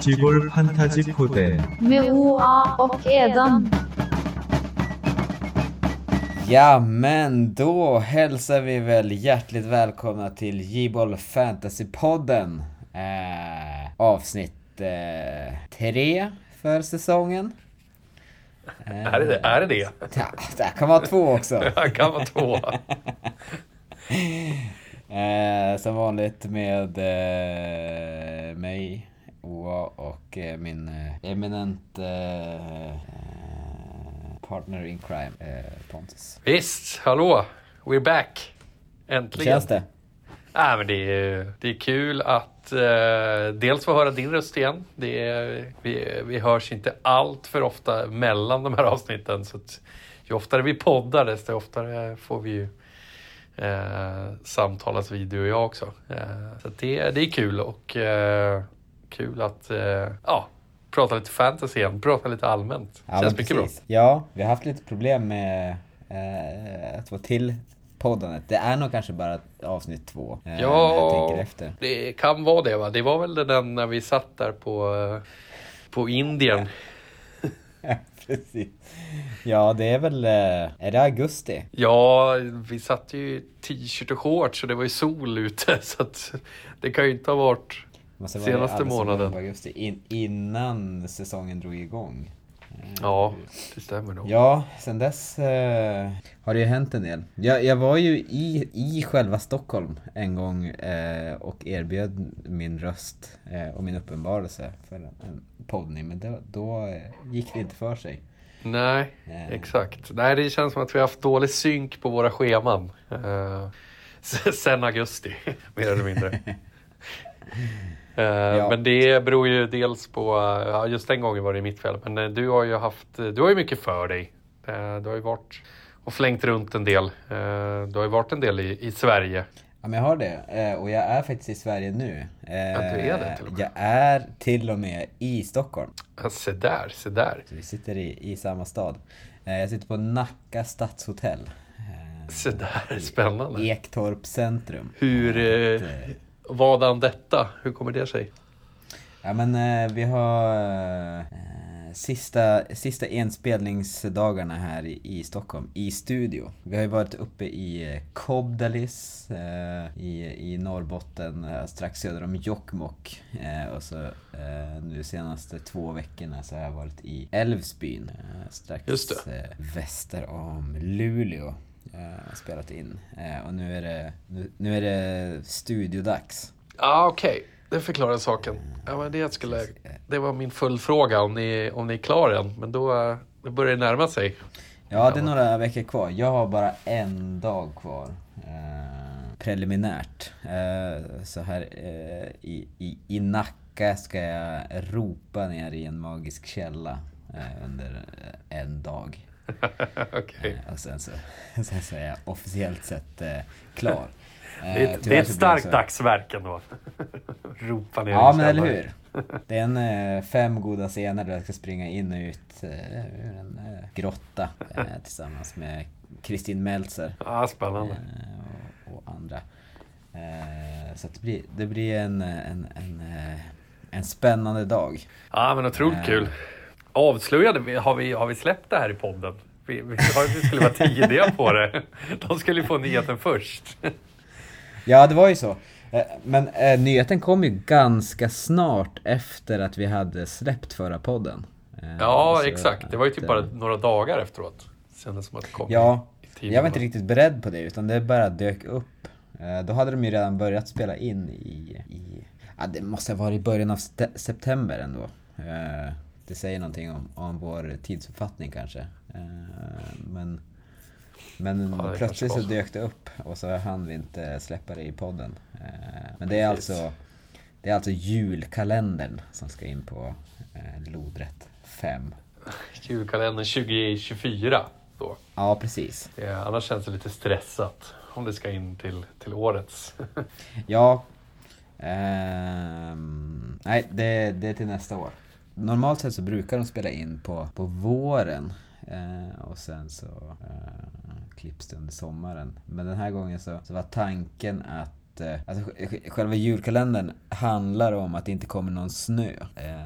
지골 판타지 포대 med OA och Edan. Ja, men då hälsar vi väl hjärtligt välkomna till J-Boll Fantasy-podden. Eh, avsnitt eh, tre för säsongen. Är det är det? det? Ja, det kan vara två också. Det kan vara två. Eh, som vanligt med eh, mig, Oa och eh, min eh, eminent eh, partner in crime, eh, Pontus. Visst, hallå. We're back. Hur Äntligen. känns det? Nej, men det, är, det är kul att eh, dels få höra din röst igen. Det är, vi, vi hörs inte allt för ofta mellan de här avsnitten. Så att ju oftare vi poddar desto oftare får vi ju eh, samtalas vid du och jag också. Eh, så det, det är kul och eh, kul att eh, ja, prata lite fantasy igen, prata lite allmänt. Ja, Känns mycket bra. Ja, vi har haft lite problem med eh, att få till poddandet. Det är nog kanske bara avsnitt två. Eh, Ja, tänker efter. det kan vara det va. Det var väl den när vi satt där på, eh, på Indien. precis. Ja, det är väl... Eh, är det augusti? Ja, vi satt ju i t-shirt och shorts och det var ju sol ute så att det kan ju inte ha varit Senaste månaden. Augusti, in, innan säsongen drog igång. Eh, Ja, det stämmer nog. Ja, sen dess eh, har det ju hänt en del. Jag, jag var ju i, i själva Stockholm en gång eh, och erbjöd min röst eh, och min uppenbarelse för en, en poddning, men då, då eh, gick det inte för sig. Nej, Eh. exakt. Nej, det känns som att vi har haft dålig synk på våra scheman. Sen augusti, mer eller mindre. Eh, Ja. Men det beror ju dels på, eh, ja, just den gången var det mitt fel, men eh, du har ju haft, du har ju mycket för dig. Eh, Du har ju varit och flängt runt en del. Eh, Du har ju varit en del i, i Sverige. Ja men jag har det, eh, och jag är faktiskt i Sverige nu. Eh, Ja, du är det till och med. Jag är till och med i Stockholm. Ja, Se där, se där. Så vi sitter i, i samma stad. Eh, Jag sitter på Nacka stadshotell. eh, Se där, spännande. Ektorp centrum. Hur, eh, Eh, vadan detta? Hur kommer det sig? Ja men eh, vi har eh, sista, sista inspelningsdagarna här i, i Stockholm, i studio. Vi har ju varit uppe i eh, Kobdalis eh, i, i Norrbotten, eh, strax söder om Jokkmokk. Eh, och så eh, nu senaste två veckorna så har jag varit i Älvsbyn, eh, strax. Eh, väster om Luleå. Eh, spelat in. Eh, och nu är det, nu, nu är det studiodags. Ja, ah, okej. Det förklarar saken. Ja, men det, jag skulle, det var min fullfråga om ni, om ni är klar än. Men då, eh, då börjar det närma sig. Ja, det är några veckor kvar. Jag har bara en dag kvar. Eh, preliminärt. Eh, så här eh, i, i, i Nacka ska jag ropa ner i en magisk källa eh, under en dag. Okej. Eh, och sen så, sen så är jag officiellt sett eh, klar. Eh, Det är, ett, det är ett starkt så- dagsverk ändå. Ropa ner Ja men eller hur. Det är en fem goda scener där jag ska springa in och ut ur en grotta tillsammans med Kristin Meltzer. Ja, spännande. och, och andra. Så det blir, det blir en, en, en, en spännande dag. Ja, men otroligt kul. Avslöjade vi, har vi, har vi släppt det här i podden? Vi, vi, att vi skulle vara tidiga på det. De skulle ju få nyheten först. Ja, det var ju så. Eh, Men eh, nyheten kom ju ganska snart efter att vi hade släppt förra podden. Eh, Ja, exakt. Det var ju typ att, bara eh, några dagar efteråt. Kändes som att det kom Ja, jag var inte riktigt beredd på det utan det bara dök upp. Eh, Då hade de ju redan börjat spela in i, i ja, det måste ha varit i början av september ändå. Det säger någonting om, om vår tidsuppfattning kanske. Eh, Men, men Ja, plötsligt så dök det upp och så hann vi inte släppa det i podden. Eh, Men det är alltså det är alltså julkalendern som ska in på eh, lodrätt 5. Julkalendern 2024 då. Ja, precis. Ja, annars känns det lite stressat om det ska in till, till årets. Ja. Ehm, nej, det, det är till nästa år. Normalt sett så brukar de spela in på, på våren. Eh, och sen så eh, klipps det under sommaren. Men den här gången så, så var tanken att eh, alltså, sj- själva julkalendern handlar om att det inte kommer någon snö. Eh,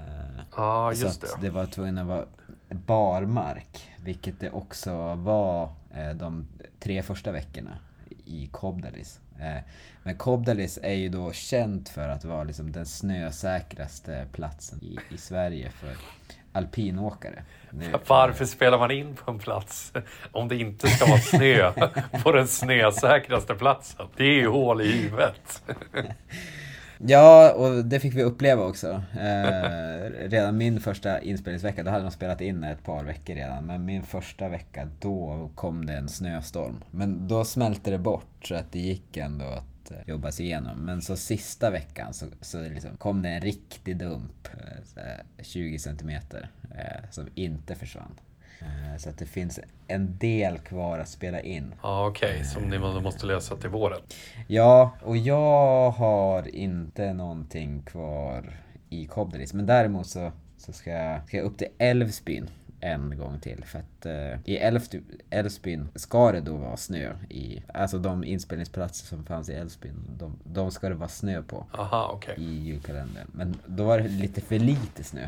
så just att det. det var tvungen att vara barmark, vilket det också var eh, de tre första veckorna i Kobdalis. Eh, men Kobdalis är ju då känt för att vara liksom den snösäkraste platsen i, i Sverige för alpinåkare. Det- Varför spelar man in på en plats om det inte ska vara snö på den snösäkraste platsen? Det är ju hål i huvudet. Ja, och det fick vi uppleva också. Eh, redan min första inspelningsvecka, då hade de spelat in ett par veckor redan. Men min första vecka, då kom det en snöstorm. Men då smälte det bort så att det gick ändå att eh, jobba sig igenom. Men så sista veckan så, så liksom kom det en riktig dump, eh, 20 centimeter, eh, som inte försvann. Eh, så att det finns en del kvar att spela in. Ja, okej, som ni måste lösa till våren. Ja, och jag har inte någonting kvar i Kobdelis. Men däremot så, så ska, jag, ska jag upp till Älvsbyn en gång till. För att eh, i Älvsbyn ska det då vara snö i. Alltså de inspelningsplatser som fanns i Älvsbyn. De, de ska det vara snö på Aha, okej. i julkalendern. Men då var det lite för lite snö.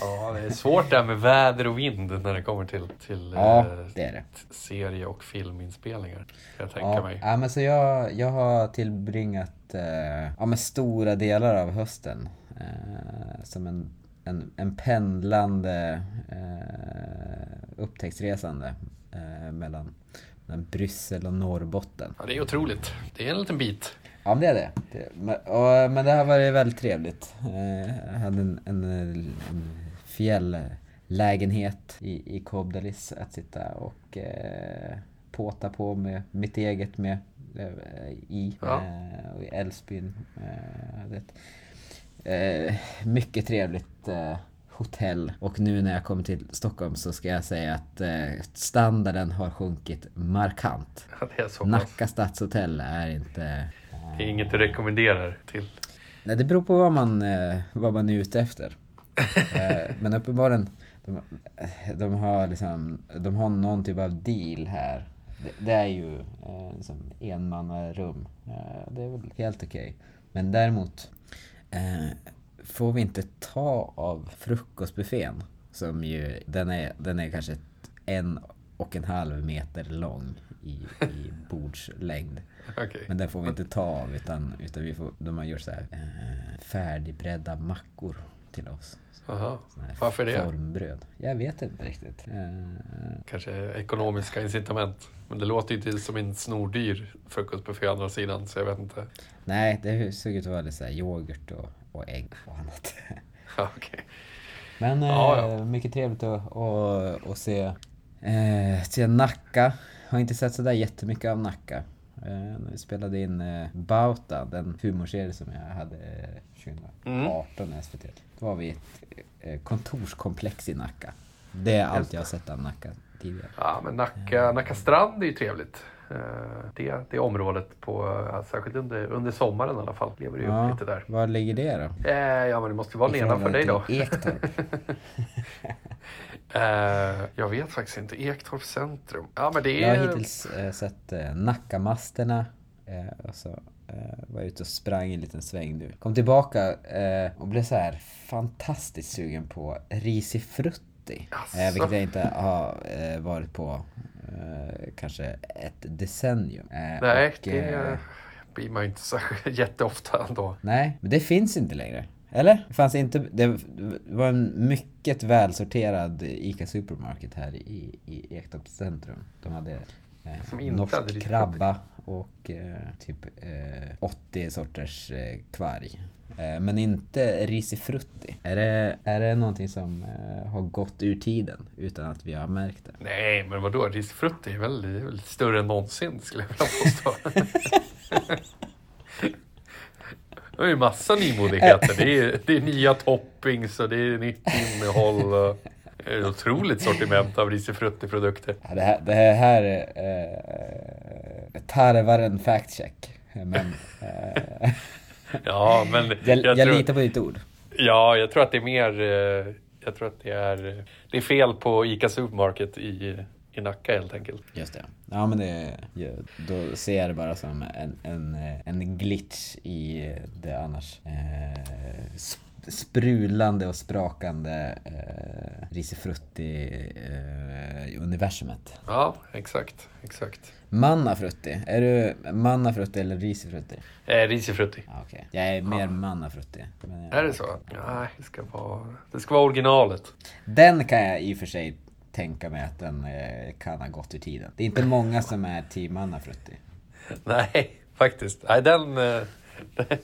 Ja, det är svårt det här med väder och vind när det kommer till, till Ja, eh, det är det. serie och filminspelningar. Jag tänka Ja, mig. ja men så jag, jag har tillbringat eh, ja, men stora delar av hösten eh, som en, en, en pendlande eh, upptäcktsresande eh, mellan, mellan Bryssel och Norrbotten. Ja, det är otroligt. Det är en liten bit. Ja men det är det. det men, och, men det har varit väldigt trevligt. Eh, jag hade en, en, en fjälllägenhet i, i Kobdalis att sitta och eh, påta på med mitt eget med eh, i. Ja. Eh, och i Älvsbyn. Eh, det, eh, mycket trevligt eh, hotell. Och nu när jag kommer till Stockholm så ska jag säga att eh, standarden har sjunkit markant. Ja. Nacka stadshotell är inte... Det är inget du rekommenderar till... Nej, det beror på vad man, eh, vad man är ute efter. eh, men uppenbarligen, de, de, har liksom, de har någon typ av deal här. Det, det är ju eh, liksom enmannarum. Det är väl helt okej. Men däremot eh, får vi inte ta av frukostbuffén. Som ju, den är, den är kanske en och en halv meter lång i, i bordslängd. Okej. Men den får vi inte ta av utan, utan vi får, de har gjort så här eh, färdigbredda mackor till oss. Aha. Varför det? Formbröd. Jag vet inte riktigt. Eh, Kanske ekonomiska incitament. Men det låter inte som en snordyr frukostbuffé å andra sidan, så jag vet inte. nej, det såg ut att vara lite så här yoghurt och, och ägg och annat. Okej. Men eh, Ja, ja. mycket trevligt att, att, att se, eh, se Nacka. Har inte sett sådär jättemycket av Nacka. Eh, när vi spelade in eh, Bauta, den humorserie som jag hade eh, 2018 i SVT. Då var vi i ett eh, kontorskomplex i Nacka. Det är allt jag har sett av Nacka tidigare. Ja, men Nacka, Nacka strand är ju trevligt. Eh, Det, det området, på, ja, särskilt under, under sommaren i alla fall, lever det ju upp lite där. Var ligger det då? Eh, ja, men det måste ju vara I nedanför dig då. Ektorp. Eh, jag vet faktiskt inte. Ektorp centrum. Ja, men det Jag är... har hittills eh, sett eh, Nackamasterna. Eh, och så eh, var jag ute och sprang en liten sväng nu. Kom tillbaka eh, och blev så här fantastiskt sugen på risifrutti. Eh, vilket jag inte har eh, varit på eh, kanske ett decennium. Eh, Nej, och, det eh, blir man ju inte så jätteofta ändå. Nej, men det finns inte längre. Eller? Det fanns inte, det var en mycket välsorterad ICA Supermarket här i, i Ektorp centrum. De hade eh, Som inte norsk hade krabba och eh, typ eh, 80 sorters eh, kvarg. Eh, men inte risifrutti. Är det, är det någonting som eh, har gått ur tiden utan att vi har märkt det? Nej, men vadå? Risifrutti är väl, är väl större än någonsin skulle jag vilja påstå. Det är ju massa nymodigheter. Det är, det är nya toppings och det är nytt innehåll. Och ett otroligt sortiment av risifrutti-produkter. Ja, det här, det här eh, tarvar en fact check. Men eh, Ja, men jag, jag, tror, litar på ditt ord. Ja, jag tror att det är mer... eh, Jag tror att det är... Det är fel på ICA Supermarket i, i Nacka helt enkelt. Just det. Ja men det, då ser jag det bara som en, en, en glitch i det annars eh, sp- sprudlande och sprakande eh, risifrutti eh, universumet. Ja, exakt, exakt. Mannafrutti, är du mannafrutti eller risifrutti? Eh, risifrutti. Ja, okej. Jag är mer mannafrutti. men jag- Är det så? Nej, det ska vara, det ska vara originalet. Den kan jag i och för sig tänka mig att den eh, kan ha gått ur tiden. Det är inte många som är team mannafrutti. Nej, faktiskt. Nej, den, eh,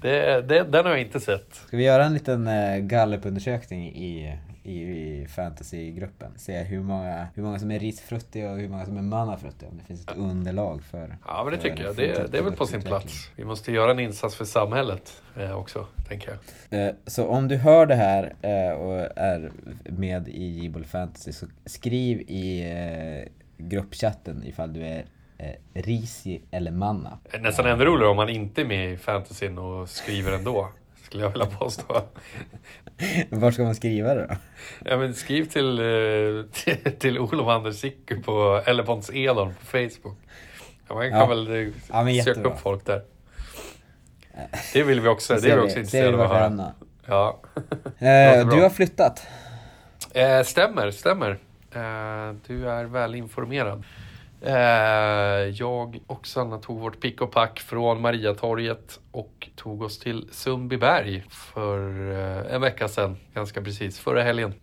det, det, den har jag inte sett. Ska vi göra en liten eh, gallupundersökning i, i, i fantasygruppen? Se hur många, hur många som är risfrutti och hur många som är mannafrutti. Om det finns ett underlag för... Ja, men det tycker jag. Det, det är väl på sin plats. Vi måste göra en insats för samhället eh, också, tänker jag. Eh, Så om du hör det här eh, och är med i Jibol Fantasy så skriv i eh, gruppchatten ifall du är eh, Risi eller Manna. Nästan ännu roligare om man inte är med i fantasyn och skriver ändå. Skulle jag vilja påstå. Var ska man skriva det då? Ja, men skriv till, eh, till, till Olof Anders Sicku på, eller Pontus Edholm på Facebook. Ja, man kan Ja. väl eh, Ja, söka jättebra. upp folk där. Det vill vi också, det är vi också ser intresserade av att höra. Ja. Eh, du har flyttat. Eh, stämmer, stämmer. Eh, du är väl informerad. Eh, jag och Sanna tog vårt pick och pack från Mariatorget och tog oss till Sundbyberg för eh, en vecka sedan, ganska precis, förra helgen.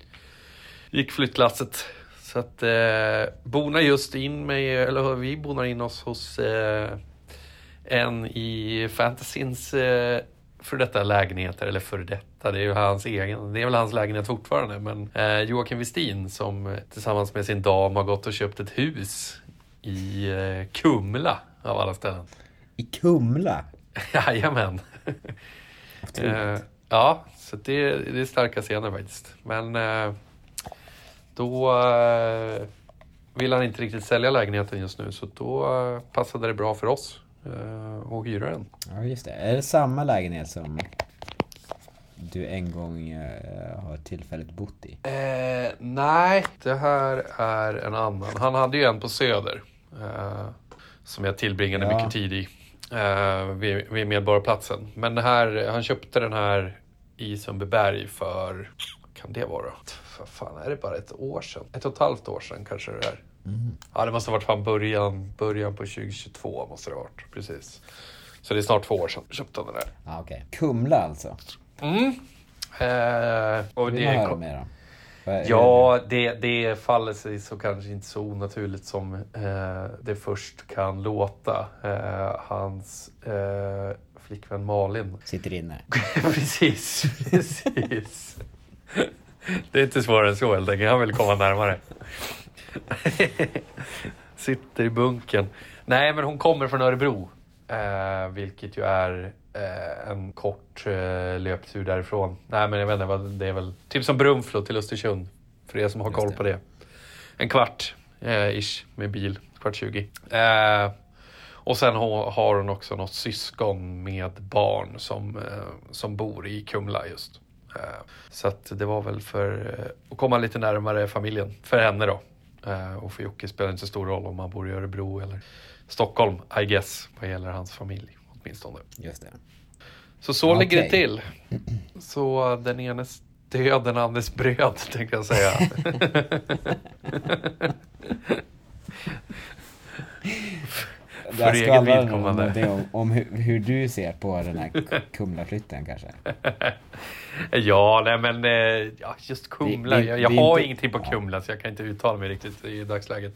Gick flyttlasset. Så att eh, bona just in mig, eller vi bonar in oss hos eh, en i fantasyns eh, för detta lägenheter, eller för detta, det är ju hans egen, det är väl hans lägenhet fortfarande, men eh, Joakim Westin som eh, tillsammans med sin dam har gått och köpt ett hus i eh, Kumla av alla ställen. I Kumla. Jajamän. Eh, ja, så det, det är starka scener faktiskt. Men eh, då eh, vill han inte riktigt sälja lägenheten just nu så då eh, passade det bra för oss eh, att hyra den. Ja just det. Är det samma lägenhet som du en gång har tillfälligt bott i? Nej, det här är en annan. Han hade ju en på Söder. Eh, som jag tillbringade Ja. mycket tid i. Eh, vid, vid Medborgarplatsen. Men det här, han köpte den här i Sundbyberg för, vad kan det vara? Vad fan, är det bara ett år sedan? Ett och ett halvt år sedan kanske det är. Ja, det måste ha varit fan början, början på 2022 måste det ha varit. Precis. Så det är snart två år sedan köpte han den där. Ja okej. Kumla alltså. Mm. Eh, och det man höra Ja, det, det faller sig så kanske inte så onaturligt som eh, det först kan låta. Eh, hans eh, flickvän Malin. Sitter inne. precis, precis. Det är inte svårare än så helt enkelt. Han vill komma närmare. Sitter i bunken. Nej, men hon kommer från Örebro. Eh, vilket ju är eh, en kort eh, löptur därifrån. Nej, men jag vet inte, vad det är väl typ som Brunflo till Östersund. För er som har Just koll det. på det. En kvart eh, ish med bil. Kvart 20. Eh, och sen har har hon också något syskon med barn som, eh, som bor i Kumla just. Eh, så att det var väl för att komma lite närmare familjen, för henne då. Och för Jocke spelar det inte så stor roll om man bor i Örebro eller Stockholm, I guess, vad gäller hans familj åtminstone. Just det. Så så ligger det till. Så den enes död, den andres bröd, tänkte jag säga. För Jag eget skvallrar vidkommande. om, om hur, hur du ser på den här Kumlaflytten kanske. Ja, nej men eh, just Kumla. Det- det- jag jag det har inte- ingenting på. Kumla så jag kan inte uttala mig riktigt i dagsläget.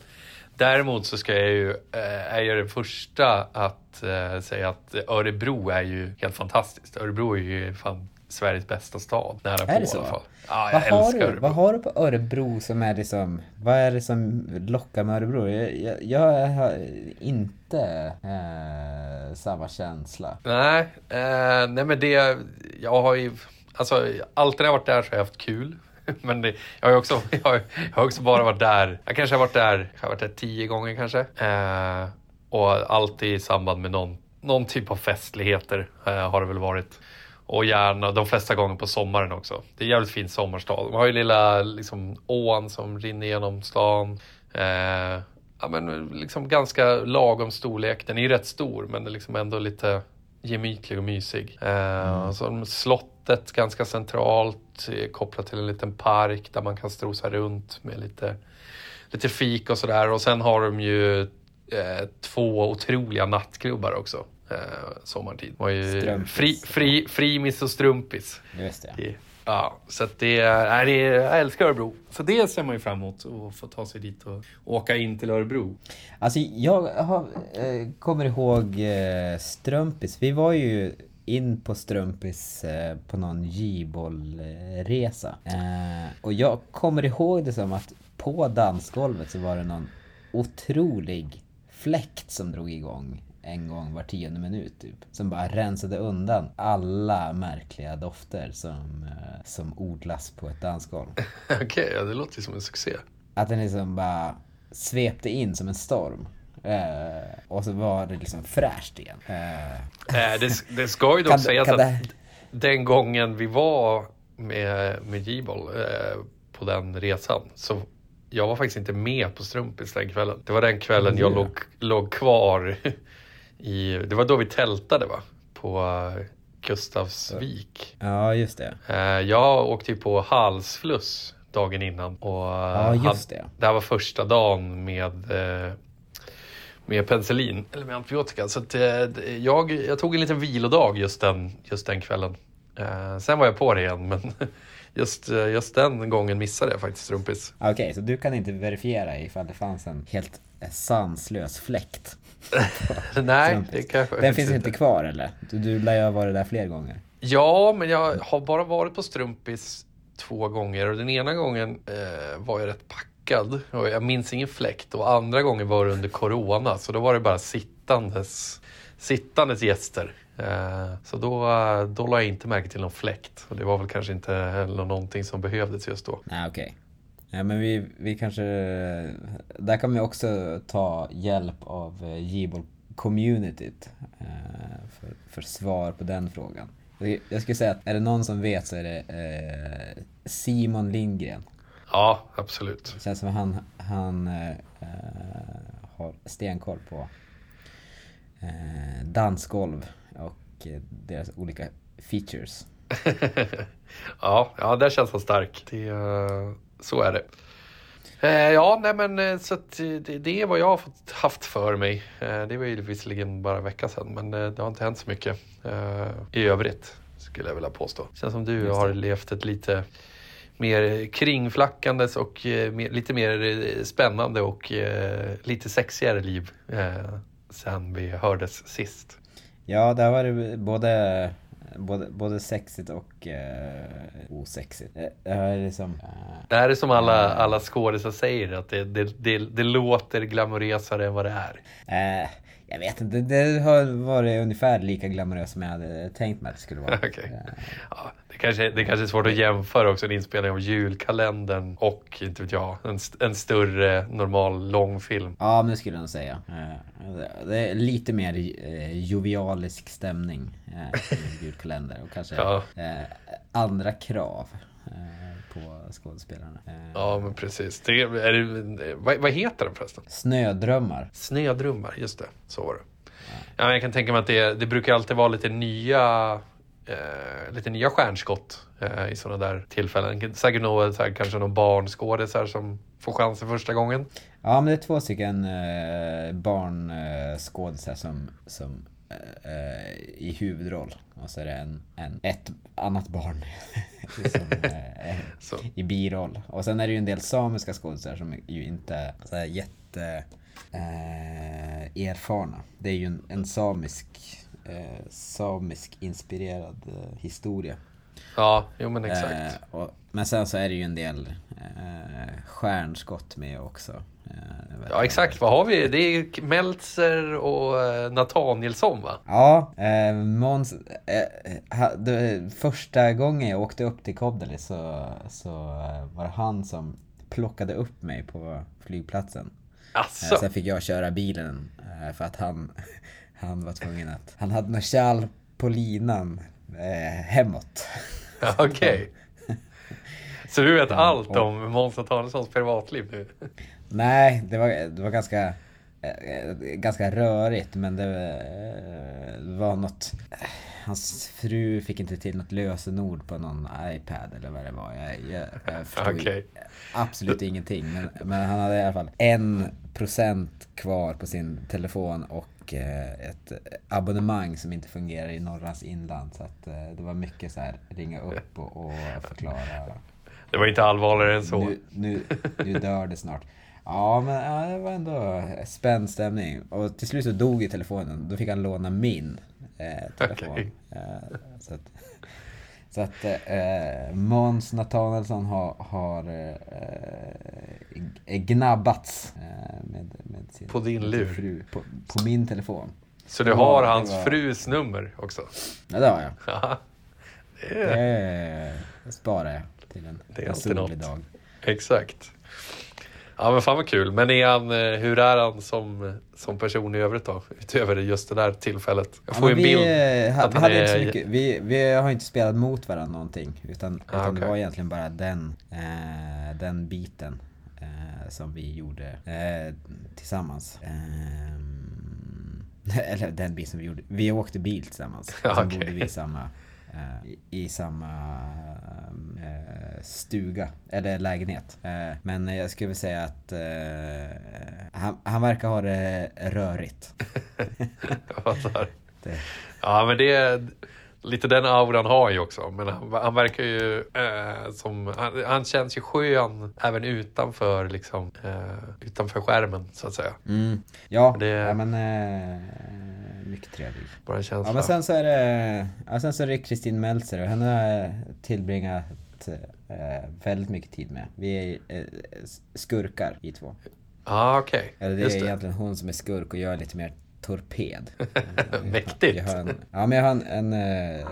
Däremot så ska jag ju, eh, är jag den första att eh, säga att Örebro är ju helt fantastiskt. Örebro är ju fan Sveriges bästa stad. Nära på det i så? alla fall. Ja, Vad jag har, älskar du, Örebro. vad har du på Örebro som är liksom, vad är det som lockar med Örebro? Jag, jag, jag har inte eh, samma känsla. Nej, eh, nej men det, jag har ju, alltså alltid när jag har varit där så har jag haft kul. Men det, jag har också, jag har, också bara varit där, jag kanske har varit där, jag har varit där tio gånger kanske. Eh, och alltid i samband med någon, någon typ av festligheter eh, har det väl varit. Och gärna de flesta gånger på sommaren också. Det är jävligt fin sommarstad. De har ju lilla liksom, ån som rinner genom stan. Eh, ja, men liksom ganska lagom storlek. Den är ju rätt stor men är liksom ändå lite gemytlig och mysig. Eh, så slottet ganska centralt, kopplat till en liten park där man kan strosa runt med lite, lite fik och sådär. Och sen har de ju eh, två otroliga nattklubbar också. Eh, sommartid. Var ju Strumpis. fri, fri, Frimis och Strumpis. Just det. Det- Ja, så att det är, nej, det är, jag älskar Örebro. Så det ser man ju fram emot, att få ta sig dit och åka in till Örebro. Alltså jag har, eh, kommer ihåg eh, Strumpis. Vi var ju in på Strumpis eh, på någon J-bollresa. Eh, och jag kommer ihåg det som att på dansgolvet så var det någon otrolig fläkt som drog igång en gång var tionde minut typ. Som bara rensade undan alla märkliga dofter som, eh, som odlas på ett dansgolv. Okej, ja, det låter ju som en succé. Att den liksom bara svepte in som en storm. Eh, och så var det liksom fräscht igen. Eh, Eh, det, det ska ju dock sägas att det- den gången vi var med, med J-boll eh, på den resan så jag var faktiskt inte med på Strumpis den kvällen. Det var den kvällen jag Ja. låg, låg kvar i, det var då vi tältade va? På eh, Gustavsvik. ja, just det. Eh, jag åkte ju på halsfluss dagen innan. Och, Ja, just hade- det. det här var första dagen med, med penicillin, eller med antibiotika. Så att, eh, jag, jag tog en liten vilodag just den, just den kvällen. Eh, sen var jag på det igen, men just, eh, just den gången missade jag faktiskt Strumpis. Okej, så du kan inte verifiera ifall det fanns en helt eh, sanslös fläkt? Nej, Strumpis. det kanske Den finns inte kvar eller? Du, du lär ju ha varit där fler gånger. Ja, men jag har bara varit på Strumpis två gånger och den ena gången eh, var jag rätt packad och jag minns ingen fläkt och andra gången var det under corona så då var det bara sittandes, sittandes gäster. Eh, så då, då la jag inte märke till någon fläkt och det var väl kanske inte heller någonting som behövdes just då. Nej, okej. Ja, men vi, vi kanske... Där kan vi också ta hjälp av eh, J-boll communityt eh, för, för svar på den frågan. Jag- skulle säga att är det någon som vet så är det eh, Simon Lindgren. Ja, absolut. Det känns som han, han eh, har stenkoll på eh, dansgolv och eh, deras olika features. ja, ja, där känns han stark. Det, eh, så är det. Eh, ja, nej men eh, så det, det är vad jag har fått, haft för mig. Eh, det var ju visserligen bara en vecka sedan, men eh, det har inte hänt så mycket eh, i övrigt. Skulle jag vilja påstå. Känns som du det. har levt ett lite mer kringflackandes och eh, lite mer eh, spännande och eh, lite sexigare liv sen vi hördes sist. Ja, där var det både, både, både sexigt och eh, osexigt. Det är liksom... eh, Det här är som alla, alla skådisar säger, att det, det, det, det låter glamorösare än vad det är. eh, jag vet inte, det har varit ungefär lika glamoröst som jag hade tänkt mig att det skulle vara. Eh, Ja, det, kanske, det kanske är svårt att jämföra också en inspelning av julkalendern och, inte vet jag, en, en större normal långfilm. Ja, men det skulle jag nog säga. Eh, det- är lite mer eh, jovialisk stämning eh, i julkalender och kanske Ja. andra krav på skådespelarna. Eh, Ja, men precis. Det, är det, vad, vad heter den förresten? Snödrömmar. Snödrömmar, just det. Så var det. Ja, jag kan tänka mig att det, det brukar alltid vara lite nya eh, lite nya stjärnskott eh, i sådana där tillfällen. Säkert något, så här, kanske någon barnskådisar som får chansen första gången. Ja, men det är två stycken eh, barnskådisar som, som i huvudroll. Och så är det en, en, ett annat barn som, eh, i biroll. Och sen är det ju en del samiska skådisar som ju inte så här jätte eh, erfarna. Det är ju en, en samisk, eh, samisk inspirerad eh, historia. Ja, jo men exakt. Eh, och, men sen så är det ju en del eh, stjärnskott med också. Eh, Ja exakt, vad har vi? Det är Meltzer och eh, Nathanielsson va? Ja, eh, Måns, eh, ha, det, första gången jag åkte upp till Kobdali så, så eh, var det han som plockade upp mig på flygplatsen. Eh, Asså? sen fick jag köra bilen eh, för att han, han var tvungen att... Han hade något kärl på linan eh, hemåt. Okej. Så du vet allt om Måns Nathanaelssons privatliv nu? Nej, det var, det var ganska, eh, ganska rörigt men det, eh, var något... eh, Hans fru fick inte till något lösenord på någon iPad eller vad det var. Jag, jag, jag förstod Okej. absolut ingenting. Men, men han hade i alla fall en procent kvar på sin telefon och ett abonnemang som inte fungerar i Norrlands inland. Så att det var mycket så här ringa upp och, och förklara. Det var inte allvarligare än så. Nu, nu, nu dör det snart. Ja, men ja, det var ändå spänd stämning. Och till slut så dog ju telefonen. Då fick han låna min eh, telefon. Okej. Eh, så att, så att eh, Måns Nathanaelsson har, har eh, gnabbats eh, med, med sin, På din lur. fru. På, på min telefon. Så du Ja, har det hans var- frus nummer också? Ja, det har jag. Ja, det är, Det sparar jag till en, Det är en solig dag. exakt. Ja men fan vad kul. Men är han, eh, hur är han som, som person i övrigt då? Utöver just det där tillfället. Jag Ja, får men en bild. Vi, eh, ha- att han hade inte så mycket, vi, vi har inte spelat mot varandra någonting. Utan, Ah, utan det okej. var egentligen bara den, eh, den biten eh, som vi gjorde eh, tillsammans. Ehm, eller den biten som vi gjorde. Vi åkte bil tillsammans. Ja, sen okej. bodde vi i samma, i, i samma eh, stuga, eller lägenhet. Eh, men jag skulle säga att eh, han, han verkar ha det rörigt. Det, Ja men det är lite den auran har han ju också. Men han, han verkar ju eh, som, han, han känns ju skön även utanför liksom, eh, utanför skärmen så att säga. Mm. Ja, Det- ja men eh, mycket trevlig. Bara känsla. Ja men sen så är det, ja, sen så är det Kristin Meltzer och henne har jag tillbringat eh, väldigt mycket tid med. Vi är eh, skurkar i två. Ja okej, Eller det just är det. egentligen hon som är skurk och jag är lite mer torped. Mäktigt. Jag har en, ja men jag har en, en eh,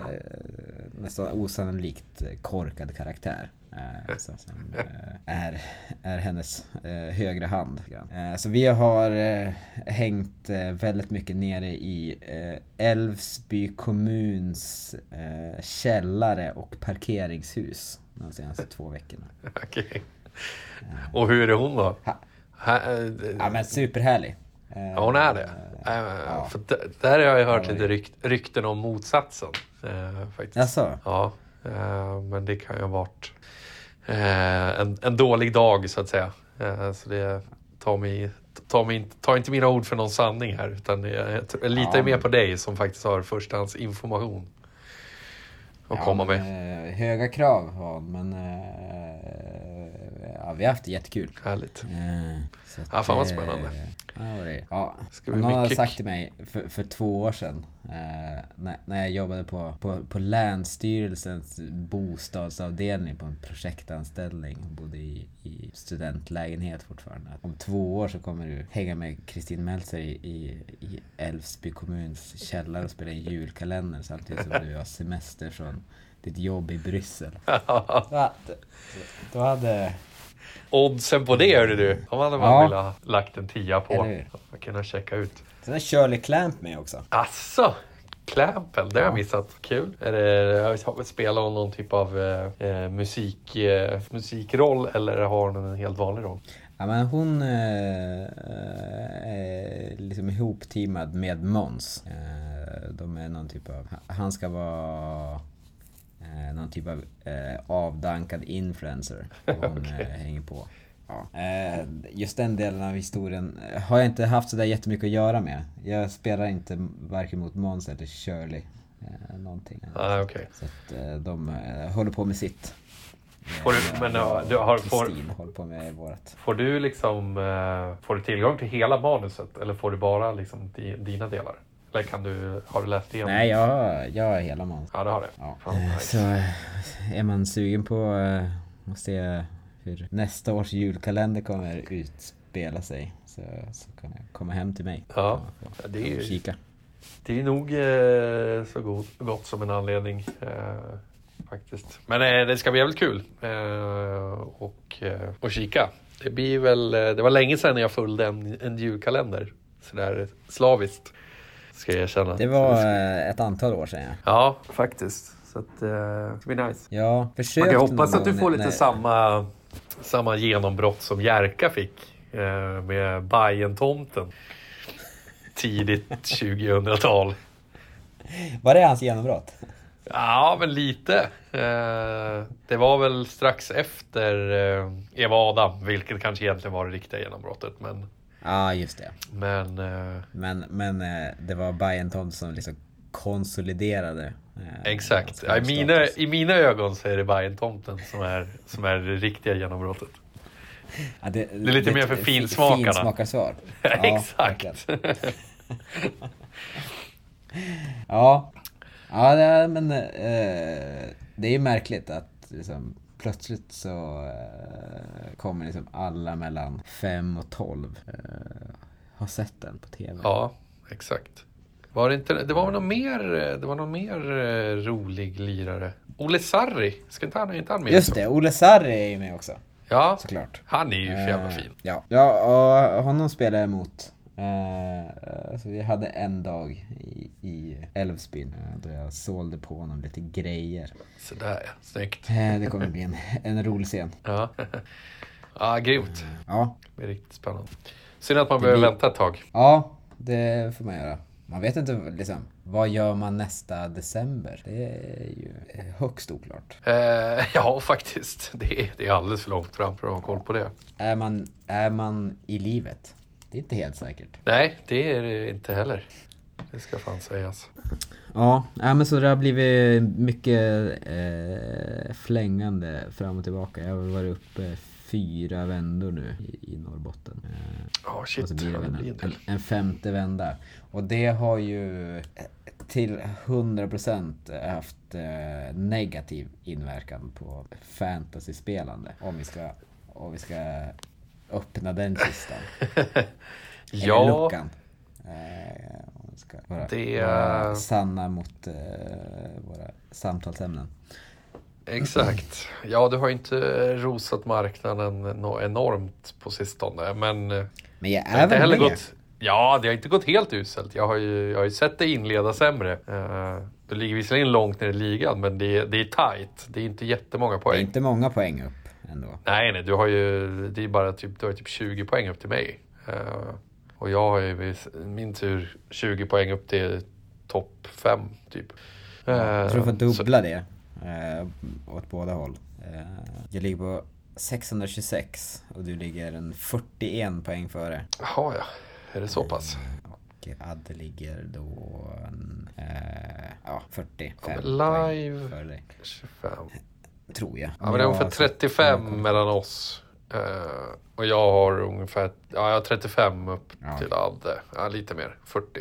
nästan osannolikt korkad karaktär. Eh, så, som eh, är, är hennes eh, högra hand. Eh, så vi har eh, hängt eh, väldigt mycket nere i eh, Älvsby kommuns eh, källare och parkeringshus de senaste två veckorna. Okej. Och hur är hon då? Ha. Ha, eh, Ja men superhärlig. Eh, Ja, hon är det. Eh, ja. För där har jag hört lite rykt, rykten om motsatsen. Eh, faktiskt. Jaså? Ja, eh, men det kan ju ha varit eh, en, en dålig dag så att säga. Eh, så det tar mig, tar mig inte, tar inte mina ord för någon sanning här. Utan jag, jag litar Ja, mer på dig som faktiskt har förstahands information. Att komma men, med. eh, höga krav hon, men eh, ja, vi har haft det jättekul. Härligt. Eh, så att, Ja, fan vad eh, spännande. Ja, vad det är. ja. Ska någon hade mycket- sagt till mig för, för två år sedan eh, när, när jag jobbade på, på, på Länsstyrelsens bostadsavdelning på en projektanställning och bodde i, i studentlägenhet fortfarande. Om två år så kommer du hänga med Kristin Meltzer i, Älvsby kommuns källare och spela en julkalender samtidigt som du har semester från ditt jobb i Bryssel. Då då hade Oddsen på det hörde du. Om hade man Ja. velat ha lagt en tia på. Man kunna checka ut. Sen är Shirley Clamp med också. Asså! Clampel, det har jag Ja. missat. Kul. Är det, spelar hon någon typ av eh, eh, musik, eh, musikroll eller har hon en helt vanlig roll? Ja men hon eh, är liksom ihopteamad med Måns. Eh, de är någon typ av, han ska vara eh, någon typ av eh, avdankad influencer. Hon eh, hänger på. Ja. Eh, just den delen av historien eh, har jag inte haft sådär jättemycket att göra med. Jag spelar inte varken mot Måns eller Shirley. Eh, någonting. Ah, okej. Så att de håller på med sitt. Får du- men, du har- får- håller på med vårat. Får du liksom får du tillgång till hela manuset eller får du bara liksom di, dina delar? Eller kan du, har du läst igenom? Nej, jag jag har hela manus. Ja, det har det. Ja. Fan, nice. Så eh, är man sugen på eh, att se hur nästa års julkalender kommer utspela sig så, så kan jag komma hem till mig. Ja, och det är ju- kika. Det är nog eh, så god, gott som en anledning eh, faktiskt. Men eh, det ska bli jävligt kul och, och kika. Det blir väl, det var länge sedan jag följde en, en julkalender sådär slaviskt. Ska jag erkänna. Det var eh, ett antal år sedan ja. Ja, faktiskt. Så att, eh, det ska bli nice. Ja, försök Man kan hoppas att du får lite när- samma, samma genombrott som Jerka fick eh, med Bajen-tomten. Tidigt 2000-tal. Var det hans genombrott? Ja, men lite. Det var väl strax efter Eva Adam, vilket kanske egentligen var det riktiga genombrottet. Men, Ja, just det. men eh, Men, men eh, det var Bayern som liksom konsoliderade. eh, exakt. Ja, I mina. I mina ögon så är det Bajen-tomten som är, som är det riktiga genombrottet. Ja, det, är lite mer för fi- finsmakarna. Finsmakarsvar. exakt. verkligen. Ja, ja det men eh, det är ju märkligt att liksom, plötsligt så eh, kommer liksom alla mellan 5 och 12 eh, ha sett den på TV. Ja, exakt. Var det, inte, det var någon mer, det var någon mer eh, rolig lirare. Olle Sarri, ska inte han, inte han med? Just det, Olle Sarri är ju med också. Ja, Såklart. han är ju för jävla Eh, fin. Ja, ja och honom spelade jag emot. Eh, så vi hade en dag i, i Älvsbyn eh, då jag sålde på honom lite grejer. Sådär ja, snyggt. Eh, det kommer bli en, en rolig scen. Ja, ja grymt. Ja, Det är riktigt spännande. Synd att man Det behöver blir- vänta ett tag. ja, det får man göra. Man vet inte liksom, vad gör man nästa december? Det är ju högst oklart. Eh, ja, faktiskt. Det är, det är alldeles för långt fram för att ha koll på det. Är man, är man i livet? Det är inte helt säkert. Nej, det är det inte heller. Det ska fan sägas. Ja, men så det har blivit mycket eh, flängande fram och tillbaka. Jag har varit uppe fyra vändor nu i, i Norrbotten. Eh, Ja, och shit. så blir det en, en en femte vända. Och det har ju eh, till 100% haft eh, negativ inverkan på fantasyspelande. Om vi ska, om vi ska öppna den kistan. Eller Ja, luckan. Eh, om vi ska vara, Det- vara sanna mot eh, våra samtalsämnen. exakt. Ja, du har ju inte rosat marknaden nå enormt på sistone. Men eh, Men jag är väl med. gått... Ja, det har inte gått helt uselt. Jag har ju, jag har ju sett dig inleda sämre. Uh, du ligger visserligen långt ner i ligan, men det, är- det är tight. Det är inte jättemånga Det är poäng. inte många poäng upp ändå. Nej, nej, du har ju, det är bara typ, du har typ 20 poäng upp till mig. Eh, och jag har ju min tur 20 poäng upp till topp 5 typ. Jag tror du får Eh, så- dubbla det eh, åt båda håll. Jag ligger på 626 och du ligger en 41 poäng före. Jaha, ja. Är det så pass? Och Adde ligger då en, ja, 45 Ja, men poäng live- före dig. 25. Tror jag. Ja, men det är ungefär 35 mellan oss. Eh, och jag har ungefär, ja jag har 35 upp Ja. till Adde. Ja, lite mer, 40.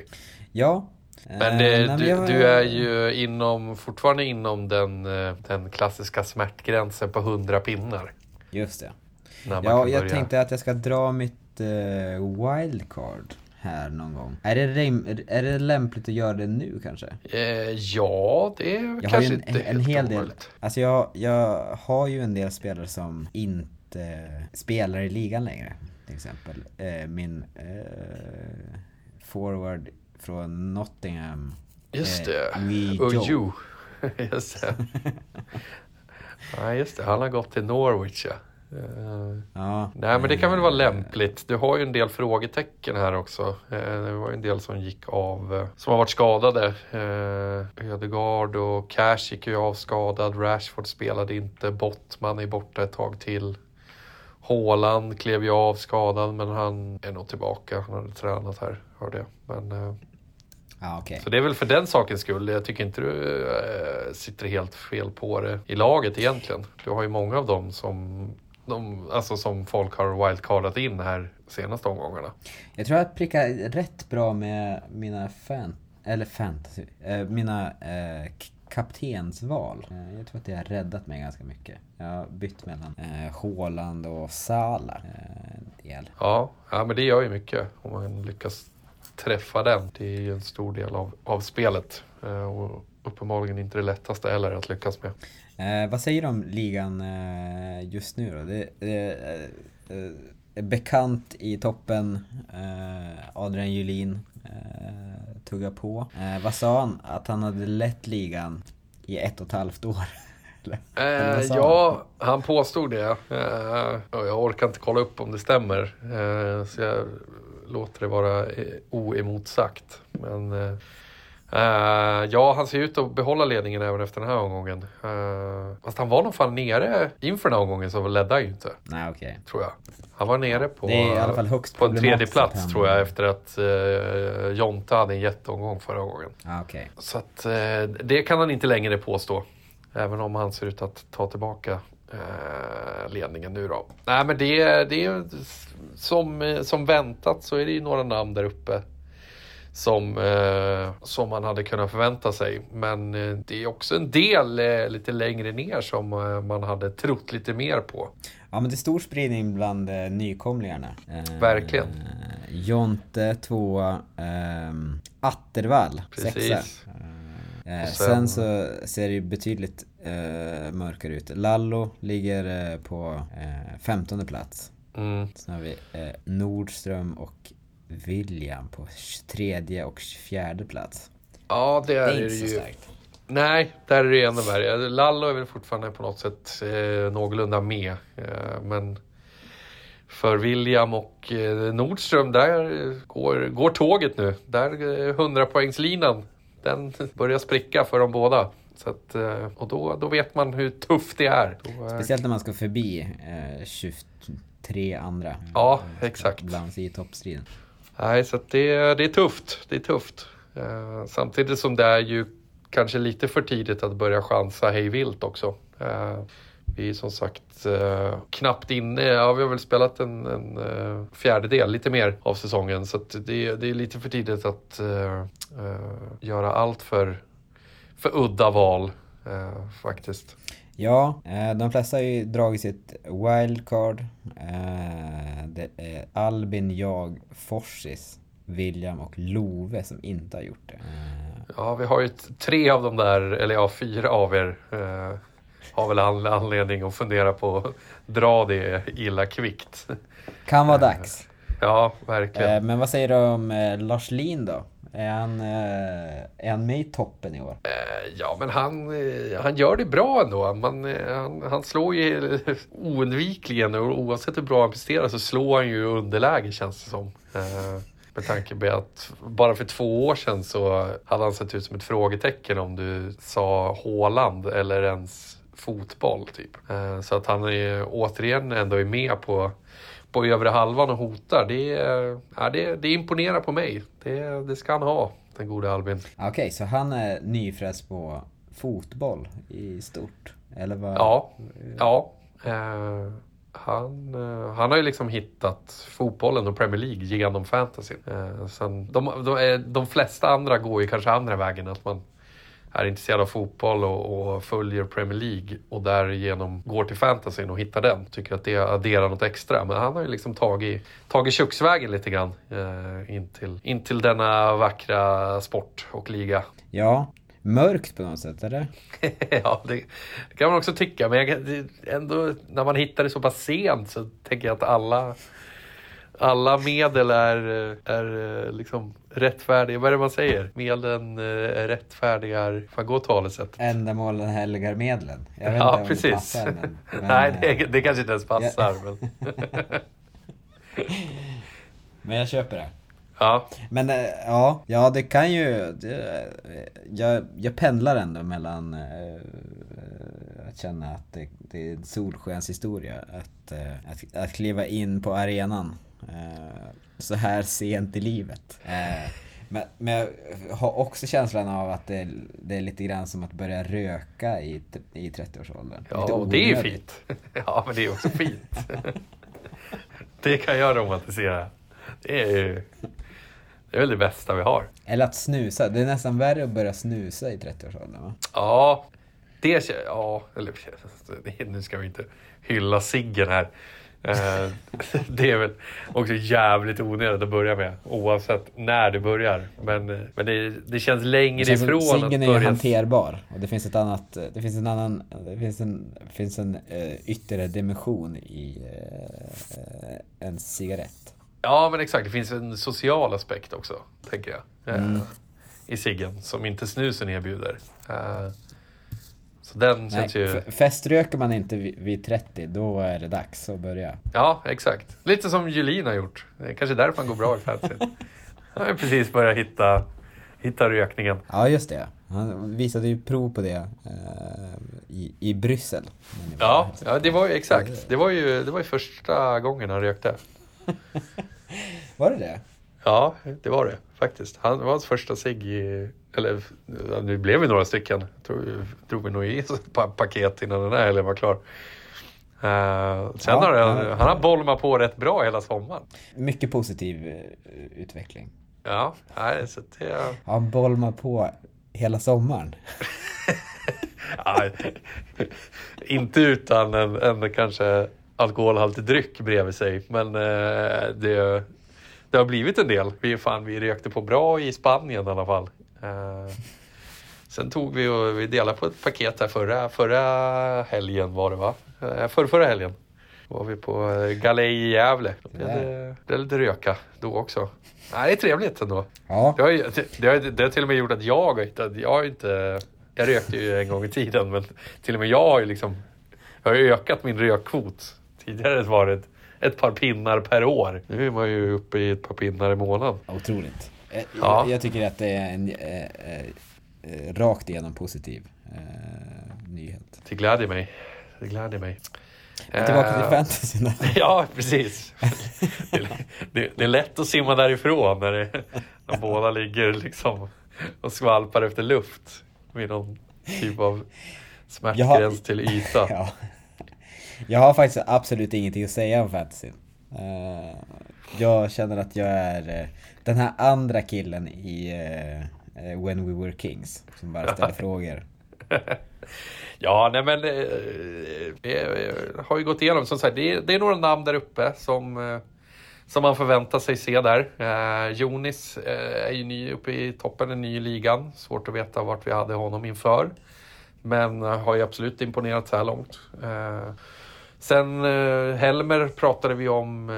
Ja. Men Eh, det, men du, jag- du är ju inom, fortfarande inom den, eh, den klassiska smärtgränsen på 100 pinnar. Just det. Ja, jag börja. tänkte att jag ska dra mitt eh, wildcard här någon gång. Är det, är det lämpligt att göra det nu kanske? Eh, ja, det är Jag kanske en, inte en helt hel del, omöjligt. alltså jag, jag har ju en del spelare som inte spelar i ligan längre. Till exempel eh, min eh, forward från Nottingham. Just eh, det. Wee Och Joe. Jo. just det. Ja, just det. Han har gått till Norwich, ja. Eh, Ja, Nej, men det kan väl vara lämpligt. Du har ju en del frågetecken här också. Eh, Det var ju en del som gick av, eh, som har varit skadade. Ödegaard och Cash gick ju av skadad. Rashford spelade inte. Bottman är borta ett tag till. Haaland klev ju av skadad, men han är nog tillbaka. Han hade tränat här, hörde jag. Men, Ja, okej. så det är väl för den sakens skull. Jag tycker inte du eh, sitter helt fel på det i laget egentligen. Du har ju många av dem som, de, alltså som folk har wildcardat in här senaste omgångarna. Jag tror jag prickar rätt bra med mina fan, eller fantasy, eh, mina eh, kaptensval. Eh, jag tror att det har räddat mig ganska mycket. Jag har bytt mellan eh, Haaland och Salah eh, del. Ja, ja, men det gör ju mycket om man lyckas träffa den. Det är ju en stor del av, av spelet. Eh, och uppenbarligen inte det lättaste heller att lyckas med. Eh, vad säger du om ligan eh, just nu då? Det, det, eh, eh, bekant i toppen, eh, Adrian Julin eh, tuggar på. Eh, vad sa han? Att han hade lett ligan i ett och ett halvt år. Eller- eller Eh, ja, han påstod det. Eh, jag orkar inte kolla upp om det stämmer. Eh, så jag låter det vara oemotsagt. Men eh, ja, han ser ut att behålla ledningen även efter den här omgången. Eh, fast han var nog fan nere inför den här omgången så ledde han ju inte. Nej, okej. Tror jag. Han var nere på, Det är i alla fall högst på en tredje plats han- tror jag efter att eh, Jonta hade en jätteomgång förra gången. Okej. Så att, eh, det kan han inte längre påstå. Även om han ser ut att ta tillbaka ledningen nu då. Nej men det, det är som, som väntat så är det ju några namn där uppe. Som, eh, som man hade kunnat förvänta sig. Men eh, det är också en del eh, lite längre ner som eh, man hade trott lite mer på. Ja men det är stor spridning bland eh, nykomlingarna. Eh, Verkligen. Jonte tvåa, ehm, Attervall sexa. Precis. Och sen, sen- så ser det ju betydligt mörkare ut. Lallo ligger på eh, femtonde plats. Mm. Sen har vi eh, Nordström och William på tredje och fjärde plats. Ja det är Det är inte så ju. starkt. Nej, där är det ännu värre. Lallo är väl fortfarande på något sätt eh, någorlunda med. Eh, men för William och eh, Nordström, där eh, går, går tåget nu. Där eh, 100-poängslinan, den börjar spricka för dem båda. Så att, eh, och då, då vet man hur tufft det är. Då, eh, Speciellt när man ska förbi eh, 23 andra. Ja, exakt. Bland sig i toppstriden. Nej, så att det, det är tufft. Det är tufft. Eh, samtidigt som det är ju kanske lite för tidigt att börja chansa hej vilt också. Eh, vi är som sagt eh, knappt inne. Ja, vi har väl spelat en, en eh, fjärdedel, lite mer av säsongen. Så att det, det är lite för tidigt att eh, eh, göra allt för, för udda val eh, faktiskt. Ja, eh, de flesta har ju dragit sitt wildcard. Eh, det är Albin, jag, Forsis, William och Love som inte har gjort det. Eh, Ja, vi har ju tre av de där, eller ja, fyra av er har väl an- anledning att fundera på att dra det illa kvickt. kan vara dags. Ja, verkligen. Men vad säger du om Lars Lin då? Är han, eh, är han med i toppen i år? Eh, ja, men han, eh, han gör det bra ändå. Man, han, han slår ju oundvikligen och oavsett hur bra han presterar så slår han ju i underläge känns det som. Med tanke på att bara för två år sedan så hade han sett ut som ett frågetecken om du sa Håland eller ens fotboll typ. Så att han är återigen ändå är med på, på övre halvan och hotar. Det, är- ja, det, det imponerar på mig. Det, det ska han ha, den gode Albin. Okej, så han är nyfrälst på fotboll i stort? Eller vad? Ja, ja. Eh, han, eh, han har ju liksom hittat fotbollen och Premier League genom fantasy. Eh, sen, de, de, är- de flesta andra går ju kanske andra vägen. Att man är intresserad av fotboll och, och följer Premier League och därigenom går till fantasyn och hittar den. Tycker att det adderar något extra. Men han har ju liksom tagit, tagit köksvägen lite grann eh, in, till, in till denna vackra sport och liga. Ja, mörkt på något sätt, eller? ja, det, det kan man också tycka. Men jag, det, ändå, när man hittar det så pass sent så tänker jag att alla, alla medel är, är eh, liksom rättfärdiga. Vad är det man säger? Medlen eh, är rättfärdigar... Fan, gå talesätt. Ändamålen helgar medlen. Jag vet Ja, inte om det precis. passar, men, men, Nej, eh, det, det kanske inte ens passar. Men, men jag köper det. ja, Men eh, ja, ja det kan ju... Det, jag, jag pendlar ändå mellan eh, att känna att det, det är en solskenshistoria att, eh, att, att kliva in på arenan eh, så här sent i livet. Eh, men, men jag har också känslan av att det, det är lite grann som att börja röka i, i 30-årsåldern. ja och det är ju fint. Ja, men det är också fint. det kan jag romantisera. Det är ju... Det är väl det bästa vi har. Eller att snusa. Det är nästan värre att börja snusa i 30-årsåldern va? Ja, det Ja, eller nu ska vi inte hylla ciggen här. Eh, Det är väl också jävligt onödigt att börja med oavsett när det börjar. Men, men det, det känns längre känns ifrån ciggen är ju börja... hanterbar och det finns ett annat, det finns en annan, det finns en, det finns en uh, yttre dimension i eh, en cigarett. Ja, men exakt. Det finns en social aspekt också, tänker jag. eh, Mm. I ciggen, som inte snusen erbjuder. Eh, Så den Nej, känns ju... feströker man inte vid, vid 30, då är det dags att börja. Ja, exakt. Lite som Julin har gjort. Det är kanske därför han går bra i fantasy. Han har precis börjat hitta, hitta rökningen. Ja, just det. Han visade ju prov på det eh, i, i Bryssel. Ja, ja, det var ju exakt. Det var ju, det var ju första gången han rökte. Var det det? Ja, det var det faktiskt. Han det var hans första cigg i... Eller ja, nu blev vi några stycken. Tror, drog vi nog i ett pa- paket innan den här helgen var klar. Eh, sen Ja, har han, han har bolmat på rätt bra hela sommaren. Mycket positiv eh, utveckling. Ja, nej, så det... Han bolmar på hela sommaren. Ja, inte utan en, en kanske alkoholhaltig dryck bredvid sig. Men eh, det, det har blivit en del. Vi, fan, vi rökte på bra i Spanien i alla fall. Eh, sen tog vi och vi delade på ett paket här förra, förra helgen var det va? Eh, förra, förra helgen var vi på eh, galej i Gävle. Det är lite röka då också. Nej, det är trevligt ändå. Ja, Det har, ju- det, det, har, det har till och med gjort att jag har inte, jag har inte, jag rökte ju en gång i tiden men till och med jag har ju liksom, jag har ökat min rökkvot. Tidigare var det ett, ett par pinnar per år. Nu är man ju uppe i ett par pinnar i månaden. otroligt. Eh, Ja. Jag, tycker att det är en eh, eh, rakt igenom positiv eh, nyhet. Det gläder mig. Det gläder mig. Tillbaka till Eh, fantasy nu. Ja, precis. Det, är- det, det är lätt att simma därifrån när, det, när båda ligger liksom och skvalpar efter luft vid någon typ av smärtgräns till yta. Ja. Jag har faktiskt absolut ingenting att säga om fantasy. Jag känner att jag är eh, den här andra killen i eh, eh, When We Were Kings. Som bara ställer frågor. Ja, nej men vi har ju gått igenom, som sagt, det är, det är några namn där uppe som, som man förväntar sig se där. Eh, Jonis eh, är ju ny uppe i toppen, är ny i ligan. Svårt att veta vart vi hade honom inför. Men har ju absolut imponerat så här långt. Eh, sen Helmer pratade vi om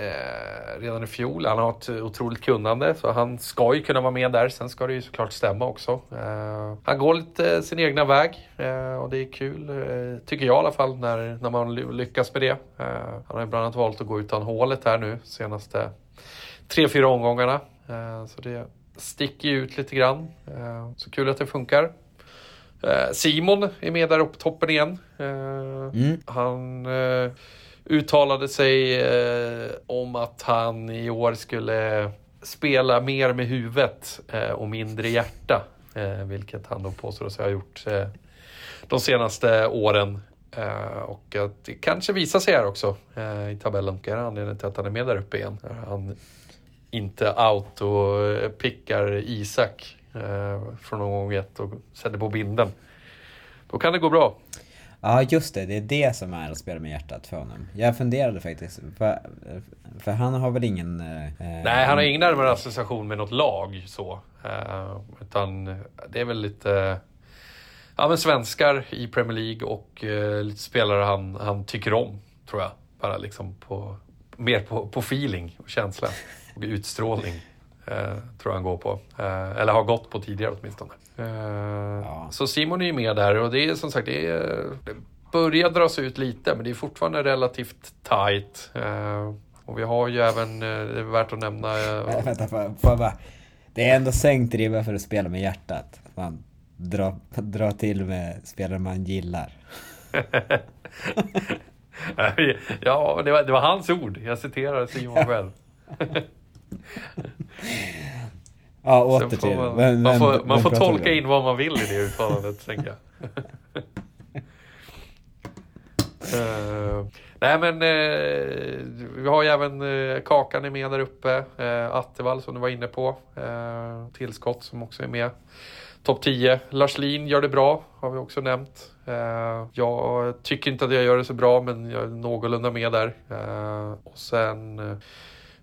eh, eh, redan i fjol. Han har ett otroligt kunnande så han ska ju kunna vara med där. Sen ska det ju såklart stämma också. Eh, han går lite sin egna väg eh, och det är kul, eh, tycker jag i alla fall, när, när man ly- lyckas med det. Eh, han har ju bland annat valt att gå utan hålet här nu senaste tre, fyra omgångarna. Eh, så det sticker ju ut lite grann. Eh, så kul att det funkar. Eh, Simon är med där uppe toppen igen. Eh, Mm. Han eh, uttalade sig eh, om att han i år skulle spela mer med huvudet eh, och mindre hjärta. Eh, vilket han då påstår sig ha gjort eh, de senaste åren. Eh, och att det kanske visar sig här också eh, i tabellen. Det är anledningen till att han är med där uppe igen. Han inte auto-pickar eh, Isak eh, från omgång ett och sätter på binden. Då kan det gå bra. Ja, just det. Det är det som är att spela med hjärtat för honom. Jag funderade faktiskt. För, för han har väl ingen... eh, Nej, han har ingen närmare association med något lag så. Eh, utan det är väl lite ja, men svenskar i Premier League och eh, lite spelare han, han tycker om, tror jag. Bara liksom på, mer på, på feeling och känsla och utstrålning. Eh, tror jag han går på. Eh, eller har gått på tidigare åtminstone. Eh, Så Simon är ju med där och det är som sagt, det, är, det börjar dras ut lite men det är fortfarande relativt tight. Eh, och vi har ju även, eh, det är värt att nämna, Äh, vänta, får jag bara... Det är ändå sänkt ribba för att spela med hjärtat. Man drar dra till med spelare man gillar. ja, det var, det var hans ord. Jag citerar Simon själv. Ja, åter till... man, vem- man får, vem man får tolka in vad man vill i det uttalandet, tänker jag. Eh, nej men eh, vi har ju även uh, Kakan är med där uppe. Uh, Attevall som du var inne på. Uh, tillskott som också är med. Topp 10. Lars Lin gör det bra, har vi också nämnt. Jag tycker inte att jag gör det så bra, men jag är någorlunda med där. Och sen uh,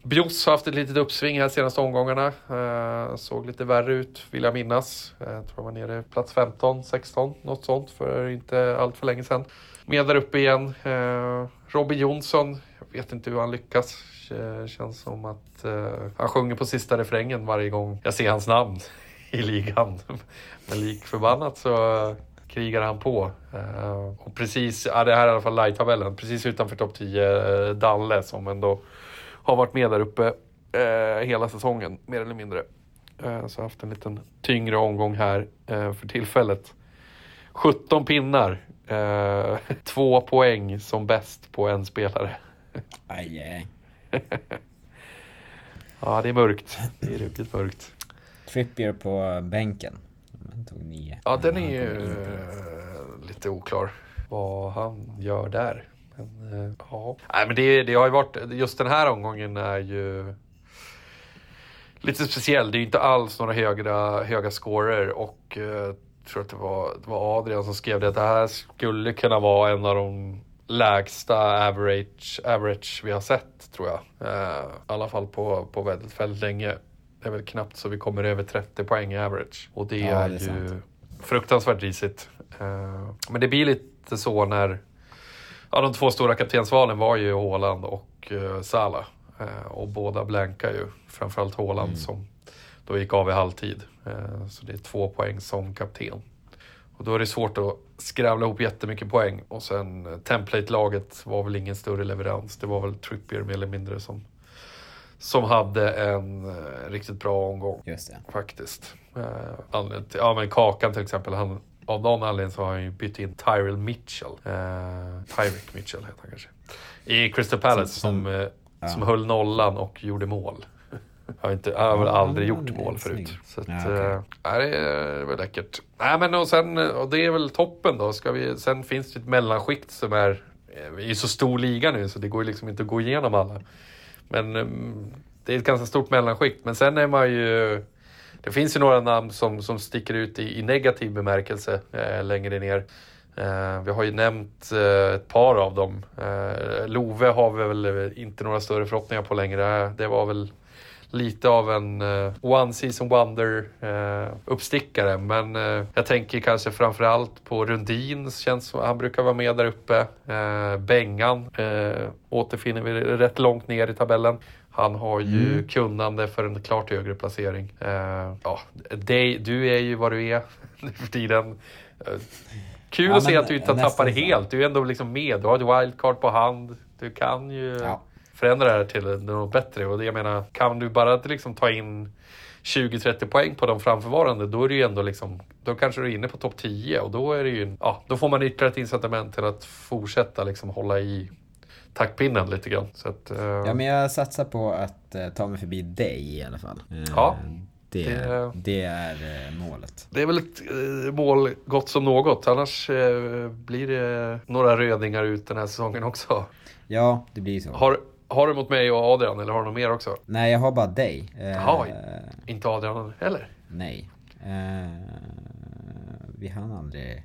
Bjos har haft ett litet uppsving här senaste omgångarna. Eh, såg lite värre ut, vill jag minnas. Eh, jag tror jag var nere plats 15, 16, något sånt för inte allt för länge sedan. Med där uppe igen. Eh, Robin Jonsson, jag vet inte hur han lyckas. Eh, känns som att eh, han sjunger på sista refrängen varje gång jag ser hans namn i ligan. Men lik förbannat så krigar han på. Eh, och precis, ja, det här är i alla fall light-tabellen, precis utanför topp 10, eh, Dalle som ändå har varit med där uppe eh, hela säsongen, mer eller mindre. Eh, så har haft en liten tyngre omgång här eh, för tillfället. 17 pinnar, eh, två poäng som bäst på en spelare. Aj, aj. Ja, det är mörkt. Det är ruggigt mörkt. Trippier på bänken. Han tog nio. Ja, den är ju eh, lite oklar vad han gör där. Men, eh, ja. Nej, men det, det har ju varit, just den här omgången är ju lite speciell. Det är ju inte alls några höga, höga scorer och eh, jag tror att det var, det var Adrian som skrev det att det här skulle kunna vara en av de lägsta average, average vi har sett tror jag. Eh, I alla fall på, på väldigt, väldigt länge. Det är väl knappt så vi kommer över 30 poäng i average. Och det Ja, är, det är ju sant. fruktansvärt risigt. Eh, men det blir lite så när Ja, de två stora kaptensvalen var ju Haaland och uh, Salah. Eh, och båda blankar ju. Framförallt Haaland Mm. som då gick av i halvtid. Eh, så det är två poäng som kapten. Och då är det svårt att skravla ihop jättemycket poäng. Och sen eh, template-laget var väl ingen större leverans. Det var väl Trippier mer eller mindre som, som hade en eh, riktigt bra omgång Just det. faktiskt. Eh, ja men Kakan till exempel, han, av någon anledning så har han ju bytt in Tyrell Mitchell. Eh, Tyreek Mitchell heter han kanske. I Crystal Palace som, Som- som, ja. som höll nollan och gjorde mål. Har, inte, har väl aldrig han gjort mål förut. Så att, Ja, eh, nej, det är väl läckert. Nej men och sen, och det är väl toppen då. Ska vi, sen finns det ett mellanskikt som är, eh, vi är ju så stor liga nu så det går ju liksom inte att gå igenom alla. Men mm, det är ett ganska stort mellanskikt. Men sen är man ju... Det finns ju några namn som, som sticker ut i, i negativ bemärkelse eh, längre ner. Eh, vi har ju nämnt eh, ett par av dem. Eh, Love har vi väl eh, inte några större förhoppningar på längre. Eh, det var väl lite av en eh, one season wonder eh, uppstickare. Men eh, jag tänker kanske framförallt på Rundin. Känns som, han brukar vara med där uppe. Eh, Bengan eh, återfinner vi rätt långt ner i tabellen. Han har ju Mm. kunnande för en klart högre placering. Eh, ja, det, du är ju vad du är nu för tiden. Eh, kul Ja, att se att du inte har tappat det helt. Du är ändå liksom med. Du har ett wildcard på hand. Du kan ju Ja. förändra det här till något bättre. Och det jag menar, kan du bara liksom ta in 20-30 poäng på de framförvarande, då är det ju ändå liksom, då kanske du är inne på topp 10 och då är det ju, ja, då får man ytterligare ett incitament till att fortsätta liksom hålla i taktpinnen lite grann. Så att, eh, Ja men jag satsar på att eh, ta mig förbi dig i alla fall. Ja, Det, det- det är eh, målet. Det är väl ett eh, mål gott som något, annars eh, blir det några rödingar ut den här säsongen också. Ja, det blir så. Har, har du mot mig och Adrian eller har du något mer också? Nej, jag har bara dig. Jaha. Inte Adrian heller? Nej. Eh, vi hann aldrig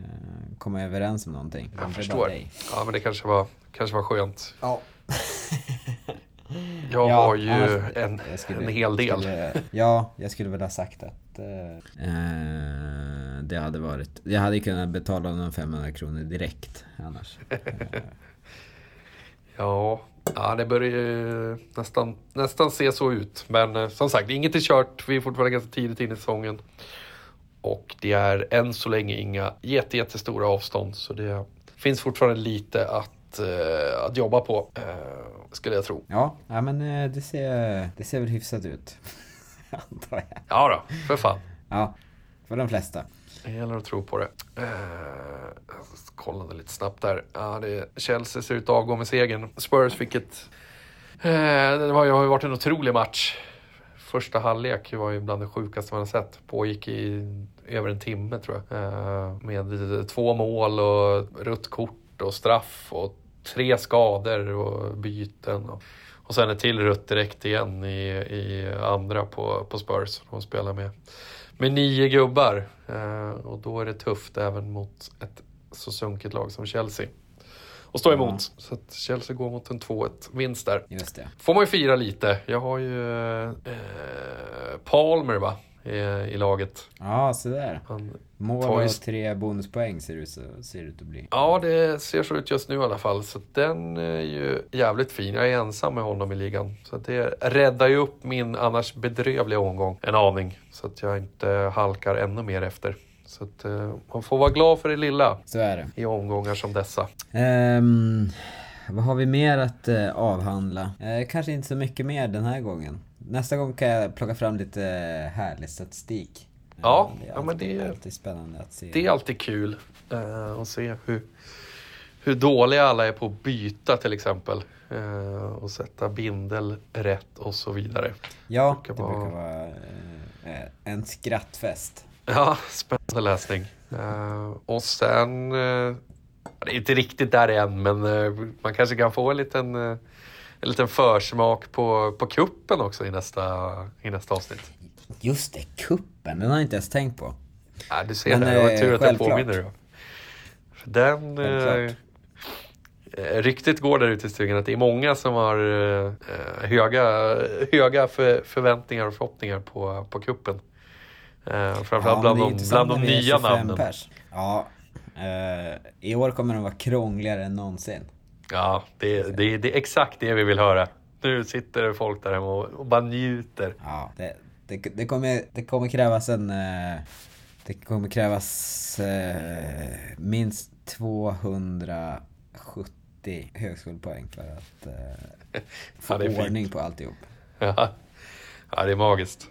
komma överens om någonting. Jag förstår. Ja, men det kanske var, kanske var skönt. Ja. Jag Ja, har ju annars- en, Jag skulle- en hel del. Skulle, ja, jag skulle väl ha sagt att eh, eh, det hade varit... Jag hade kunnat betala de 500 kronor direkt annars. Ja, ja, det börjar ju nästan, nästan se så ut. Men eh, som sagt, inget är kört. Vi är fortfarande ganska tidigt in i säsongen. Och det är än så länge inga jätte, jättestora avstånd. Så det finns fortfarande lite att, eh, att jobba på, eh, skulle jag tro. Ja, ja men eh, det ser, det ser väl hyfsat ut. Antar jag. Ja då, för fan. Ja, för de flesta. Det gäller att tro på det. Eh, jag kollade lite snabbt där. Ja, det, Chelsea ser ut att avgå med segern. Spurs fick ett... Eh, det har ju varit en otrolig match. Första halvlek var ju bland det sjukaste man har sett. Pågick i över en timme tror jag. Eh, med två mål och rött kort och straff och tre skador och byten. Och, och sen ett till rött direkt igen i, i andra på, på Spurs. De spelar med med nio gubbar. Eh, och då är det tufft även mot ett så sunkigt lag som Chelsea. Och stå emot. Ja. Så att Chelsea går mot en 2-1 vinst där. Just det. Får man ju fira lite. Jag har ju eh, Palmer va? I, I laget. Ja, så där. Han, Mål och tre bonuspoäng ser det, så, ser det ut att bli. ja, det ser så ut just nu i alla fall. Så den är ju jävligt fin. Jag är ensam med honom i ligan. Så det räddar ju upp min annars bedrövliga omgång en aning. Så att jag inte halkar ännu mer efter. Så att, eh, man får vara glad för det lilla Så är det. i omgångar som dessa. Ehm, vad har vi mer att eh, avhandla? Eh, kanske inte så mycket mer den här gången. Nästa gång kan jag plocka fram lite eh, härlig statistik. Ja, Eh, ja, men det är- alltid spännande att se. Det är alltid kul eh, att se hur, hur dåliga alla är på att byta till exempel. Eh, och sätta bindel rätt och så vidare. ja, det brukar brukar vara- eh, en skrattfest. Ja, spännande läsning. Och sen, det är inte riktigt där än, men man kanske kan få en liten, en liten försmak på, på kuppen också i nästa, i nästa avsnitt. Just det, kuppen, den har jag inte ens tänkt på. Ja, du ser Men, det, det var eh, tur att jag påminner dig. Den... Eh, eh, ryktet går där ute i stugan att det är många som har eh, höga, höga för, förväntningar och förhoppningar på, på kuppen. Eh, framförallt Ja, bland, de, bland de nya 25 namnen. Pers. Ja, eh, i år kommer de vara krångligare än någonsin. Ja, det, det, det är exakt det vi vill höra. Nu sitter folk där hemma och, och bara njuter. Ja, det, det, det, kommer, det kommer krävas en... eh, Det kommer krävas eh, minst 270 högskolepoäng för att eh, få Ja, är fint. ordning på alltihop. Ja. ja, det är magiskt.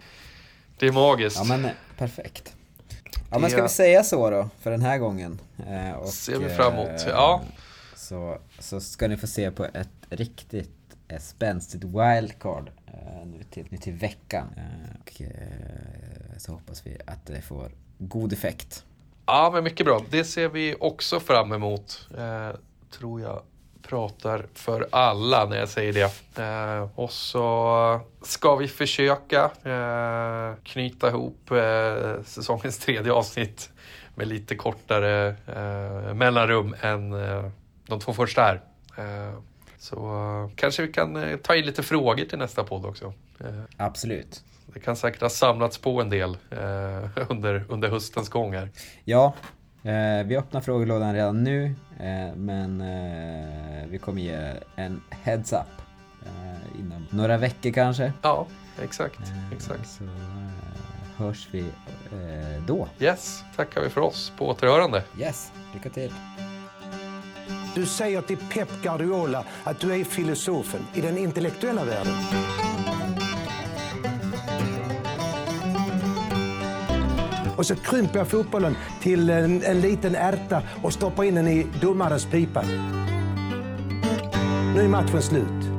Det är magiskt. Ja men eh, perfekt. Ja men ska vi säga så då för den här gången? Eh, och, Ser vi fram emot. eh, Ja. Så, så ska ni få se på ett riktigt eh, spänstigt wildcard eh, nu, till, nu till veckan. Eh, och eh, så hoppas vi att det får god effekt. Ja, men mycket bra. Det ser vi också fram emot. Eh, tror jag pratar för alla när jag säger det. Eh, och så ska vi försöka eh, knyta ihop eh, säsongens tredje avsnitt med lite kortare eh, mellanrum än eh, de två första här. Eh, så eh, kanske vi kan eh, ta in lite frågor till nästa podd också. Absolut. det kan säkert ha samlats på en del under, under höstens gång här. Ja, vi öppnar frågelådan redan nu men vi kommer ge en heads up eh, inom några veckor kanske. Ja, exakt. Exakt. Så hörs vi då. Yes, tackar vi för oss. På återhörande. Yes, lycka till. Du säger till Pep Guardiola att du är filosofen i den intellektuella världen. Och så krymper jag fotbollen till en, en liten ärta och stoppar in den i domarens pipa. Nu är matchen slut.